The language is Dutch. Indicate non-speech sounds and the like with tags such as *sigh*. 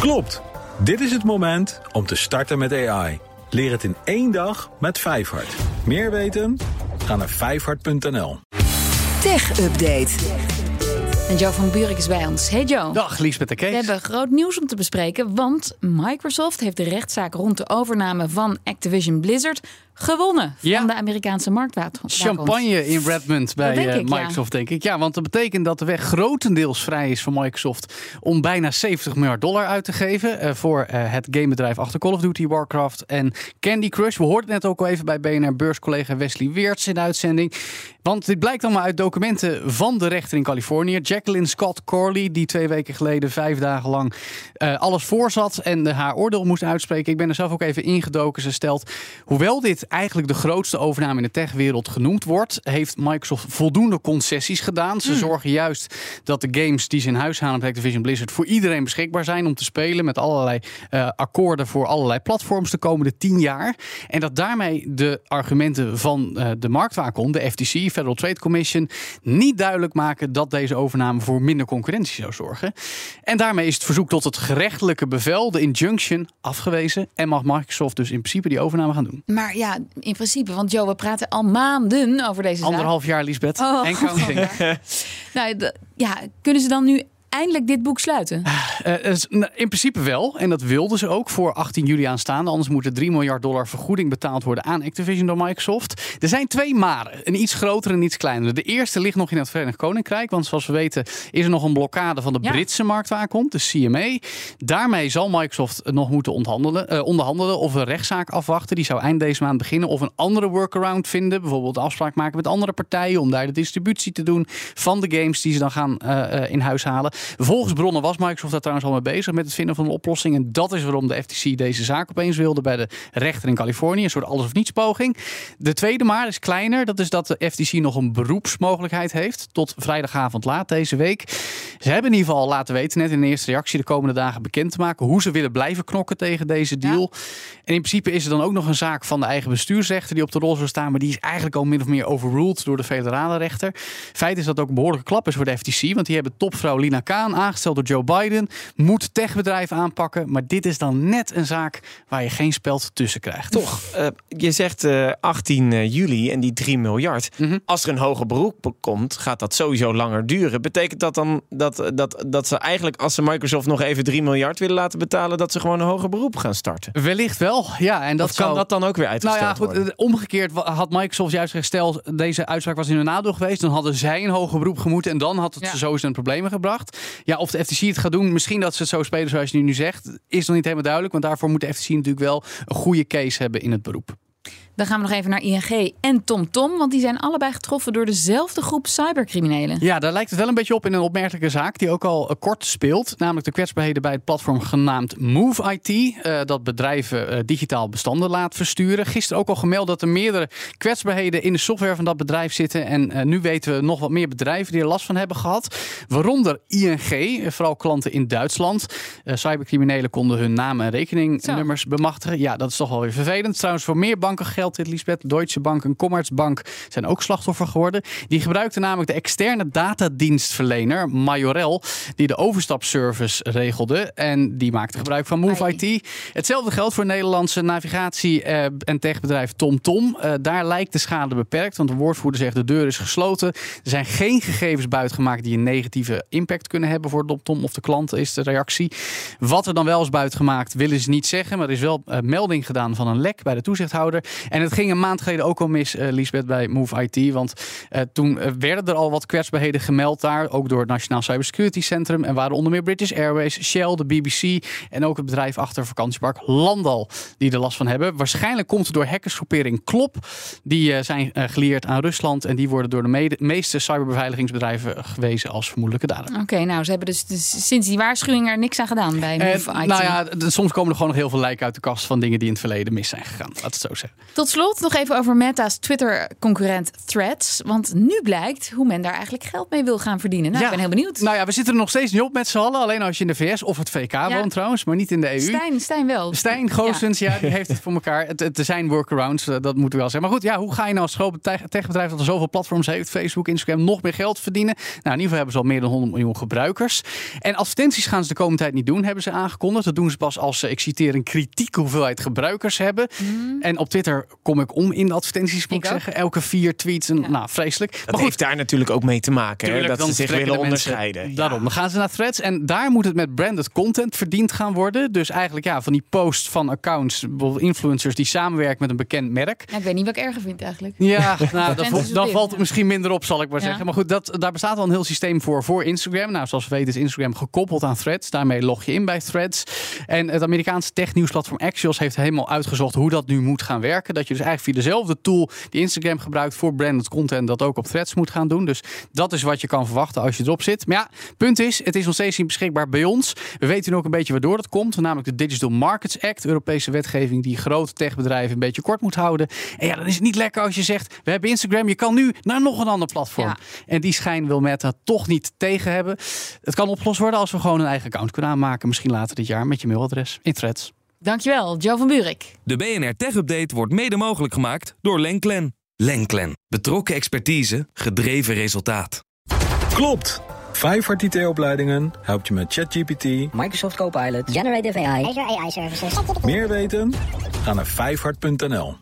Klopt. Dit is het moment om te starten met AI. Leer het in één dag met Vijfhart. Meer weten? Ga naar vijfhart.nl. Tech Update. En Joe van Buurik is bij ons. Hey Joe. Dag Liesbeth de Kees. We hebben groot nieuws om te bespreken, want Microsoft heeft de rechtszaak rond de overname van Activision Blizzard gewonnen Ja. van de Amerikaanse marktwaakhond. Champagne in Redmond bij denk eh, ja. Microsoft, denk ik. Ja, want dat betekent dat de weg grotendeels vrij is voor Microsoft om bijna 70 miljard dollar uit te geven eh, voor eh, het gamebedrijf achter Call of Duty, Warcraft en Candy Crush. We hoorden het net ook al even bij BNR beurscollega Wesley Weerts in de uitzending. Want dit blijkt allemaal uit documenten van de rechter in Californië. Jacqueline Scott Corley, die twee weken geleden vijf dagen lang alles voorzat en haar oordeel moest uitspreken. Ik ben er zelf ook even ingedoken. Ze stelt, hoewel dit eigenlijk de grootste overname in de techwereld genoemd wordt, heeft Microsoft voldoende concessies gedaan. Ze zorgen juist dat de games die ze in huis halen bij Activision Blizzard voor iedereen beschikbaar zijn om te spelen met allerlei eh, akkoorden voor allerlei platforms de komende tien jaar. En dat daarmee de argumenten van eh, de marktwaakhond, de FTC, Federal Trade Commission, niet duidelijk maken dat deze overname voor minder concurrentie zou zorgen. En daarmee is het verzoek tot het gerechtelijke bevel, de injunction, afgewezen. En mag Microsoft dus in principe die overname gaan doen. Maar ja, in principe, want Joe, we praten al maanden over deze zaak. Anderhalf jaar, Lisbeth. Oh. En counting. *laughs* Nou, ja, kunnen ze dan nu eindelijk dit boek sluiten? Eh, is- nou, in principe wel. En dat wilden ze ook voor 18 juli aanstaande. Anders moet er 3 miljard dollar vergoeding betaald worden aan Activision door Microsoft. Er zijn twee maren. Een iets grotere en iets kleinere. De eerste ligt nog in het Verenigd Koninkrijk. Want zoals we weten is er nog een blokkade van de Ja. Britse marktwaakhond, de CMA. Daarmee zal Microsoft nog moeten onderhandelen, eh, onderhandelen of een rechtszaak afwachten. Die zou eind deze maand beginnen. Of een andere workaround vinden. Bijvoorbeeld afspraak maken met andere partijen. Om daar de distributie te doen van de games die ze dan gaan eh, eh, in huis halen. Volgens bronnen was Microsoft daar trouwens al mee bezig met het vinden van een oplossing. En dat is waarom de FTC deze zaak opeens wilde bij de rechter in Californië. Een soort alles of niets poging. De tweede maar is kleiner. Dat is dat de FTC nog een beroepsmogelijkheid heeft. Tot vrijdagavond laat deze week. Ze hebben in ieder geval laten weten, net in de eerste reactie, de komende dagen bekend te maken hoe ze willen blijven knokken tegen deze deal. En in principe is er dan ook nog een zaak van de eigen bestuursrechter die op de rol zou staan. Maar die is eigenlijk al min of meer overruled door de federale rechter. Feit is dat ook een behoorlijke klap is voor de FTC. Want die hebben topvrouw Lina Aangesteld door Joe Biden. Moet techbedrijven aanpakken. Maar dit is dan net een zaak waar je geen speld tussen krijgt. Toch, eh, je zegt eh, 18 juli en die 3 miljard. Mhm. Als er een hoger beroep komt, gaat dat sowieso langer duren. Betekent dat dan dat, dat, dat ze eigenlijk, als ze Microsoft nog even 3 miljard willen laten betalen, dat ze gewoon een hoger beroep gaan starten? Wellicht wel. Ja, en dat of kan zou... dat dan ook weer Nou uitgesteld ja, goed, worden? eh, omgekeerd had Microsoft juist gesteld, deze uitspraak was in hun nadeel geweest. Dan hadden zij een hoger beroep gemoeten en dan had het Ja. ze sowieso in problemen gebracht. Ja, of de FTC het gaat doen, misschien dat ze het zo spelen zoals je nu zegt, is nog niet helemaal duidelijk. Want daarvoor moet de FTC natuurlijk wel een goede case hebben in het beroep. Dan gaan we nog even naar ING en TomTom, want die zijn allebei getroffen door dezelfde groep cybercriminelen. Ja, daar lijkt het wel een beetje op in een opmerkelijke zaak die ook al eh, kort speelt. Namelijk de kwetsbaarheden bij het platform genaamd Move IT. eh, dat bedrijven eh, digitaal bestanden laat versturen. Gisteren ook al gemeld dat er meerdere kwetsbaarheden in de software van dat bedrijf zitten. En nu weten we nog wat meer bedrijven die er last van hebben gehad. Waaronder ING, vooral klanten in Duitsland. Cybercriminelen konden hun namen en rekeningnummers bemachtigen. Ja, dat is toch wel weer vervelend. Trouwens, voor meer banken geldt dit, Lisbeth. Deutsche Bank en Commerzbank zijn ook slachtoffer geworden. Die gebruikten namelijk de externe datadienstverlener Majorel, die de overstapservice regelde. En die maakte gebruik van Move. IT. Hetzelfde geldt voor Nederlandse navigatie- eh, en techbedrijf TomTom. Eh, daar lijkt de schade beperkt, want de woordvoerder zegt de deur is gesloten. Er zijn geen gegevens buitgemaakt die een negatieve impact kunnen hebben voor TomTom of de klanten, is de reactie. Wat er dan wel is buitgemaakt, willen ze niet zeggen. Maar er is wel eh, melding gedaan van een lek bij de toezichthouder. En het ging een maand geleden ook al mis, eh Lisbeth, bij Move IT. Want eh, toen eh, werden er al wat kwetsbaarheden gemeld daar. Ook door het Nationaal Cybersecurity Centrum. En waren onder meer British Airways, Shell, de BBC. En ook het bedrijf achter vakantiepark Landal. Die er last van hebben. Waarschijnlijk komt het door hackersgroepering Klop. Die zijn gelieerd aan Rusland. En die worden door de meeste cyberbeveiligingsbedrijven gewezen als vermoedelijke dader. Oké, nou, ze hebben dus, dus sinds die waarschuwing er niks aan gedaan bij Move IT. nou ja, soms komen er gewoon nog heel veel lijken uit de kast van dingen die in het verleden mis zijn gegaan. Laat het zo zeggen. Tot slot nog even over Meta's Twitter-concurrent Threads. Want nu blijkt hoe men daar eigenlijk geld mee wil gaan verdienen. Nou, ik ben heel benieuwd. Nou ja, we zitten er nog steeds niet op met z'n allen. Alleen als je in de VS of het VK woont trouwens, maar niet in de EU. Stijn, Stijn wel. Stijn Goossens, ja. die heeft het voor elkaar. Het, het, er zijn workarounds, eh, dat moeten we wel zeggen. Maar goed, ja, hoe ga je nou als groot tech- techbedrijf dat er zoveel platforms heeft, Facebook, Instagram, nog meer geld verdienen? Nou, in ieder geval hebben ze al meer dan 100 miljoen gebruikers. En advertenties gaan ze de komende tijd niet doen, hebben ze aangekondigd. Dat doen ze pas als ze, ik citeer, een kritieke hoeveelheid gebruikers hebben. En op Twitter kom ik om in de advertenties, moet ik, zeggen. Elke vier tweets, en, Ja. nou, vreselijk. Dat maar goed, heeft daar natuurlijk ook mee te maken. hè, dat ze zich willen mensen. onderscheiden. Daarom, dan gaan ze naar threads en daar moet het met branded content verdiend gaan worden. Dus eigenlijk ja, van die posts van accounts, bijvoorbeeld influencers die samenwerken met een bekend merk. Ja, ik weet niet wat ik erger vind eigenlijk. Ja, nou, *laughs* dan, het dan valt het misschien minder op, zal ik maar Ja. zeggen. Maar goed, dat, daar bestaat al een heel systeem voor voor Instagram. Nou, zoals we weten is Instagram gekoppeld aan Threads. Daarmee log je in bij Threads. En het Amerikaanse technieuwsplatform Axios heeft helemaal uitgezocht hoe dat nu moet gaan werken. Dat je dus eigenlijk via dezelfde tool die Instagram gebruikt voor branded content, dat ook op Threads moet gaan doen. Dus dat is wat je kan verwachten als je erop zit. Maar ja, punt is, het is nog steeds niet beschikbaar bij ons. We weten nu ook een beetje waardoor dat komt. Namelijk de Digital Markets Act, Europese wetgeving die grote techbedrijven een beetje kort moet houden. En ja, dan is het niet lekker als je zegt, we hebben Instagram, je kan nu naar nog een ander platform. Ja. En die schijn wil Meta toch niet tegen hebben. Het kan opgelost worden als we gewoon een eigen account kunnen aanmaken. Misschien later dit jaar met je mailadres in threads. Dankjewel, Joe van Buurik. De BNR Tech Update wordt mede mogelijk gemaakt door Lenklen. Lenklen. Betrokken expertise, gedreven resultaat. Klopt! Vijfhart IT-opleidingen helpt je met ChatGPT. Microsoft Copilot. Generative AI. Azure AI Services. Meer weten? Ga naar vijfhart.nl.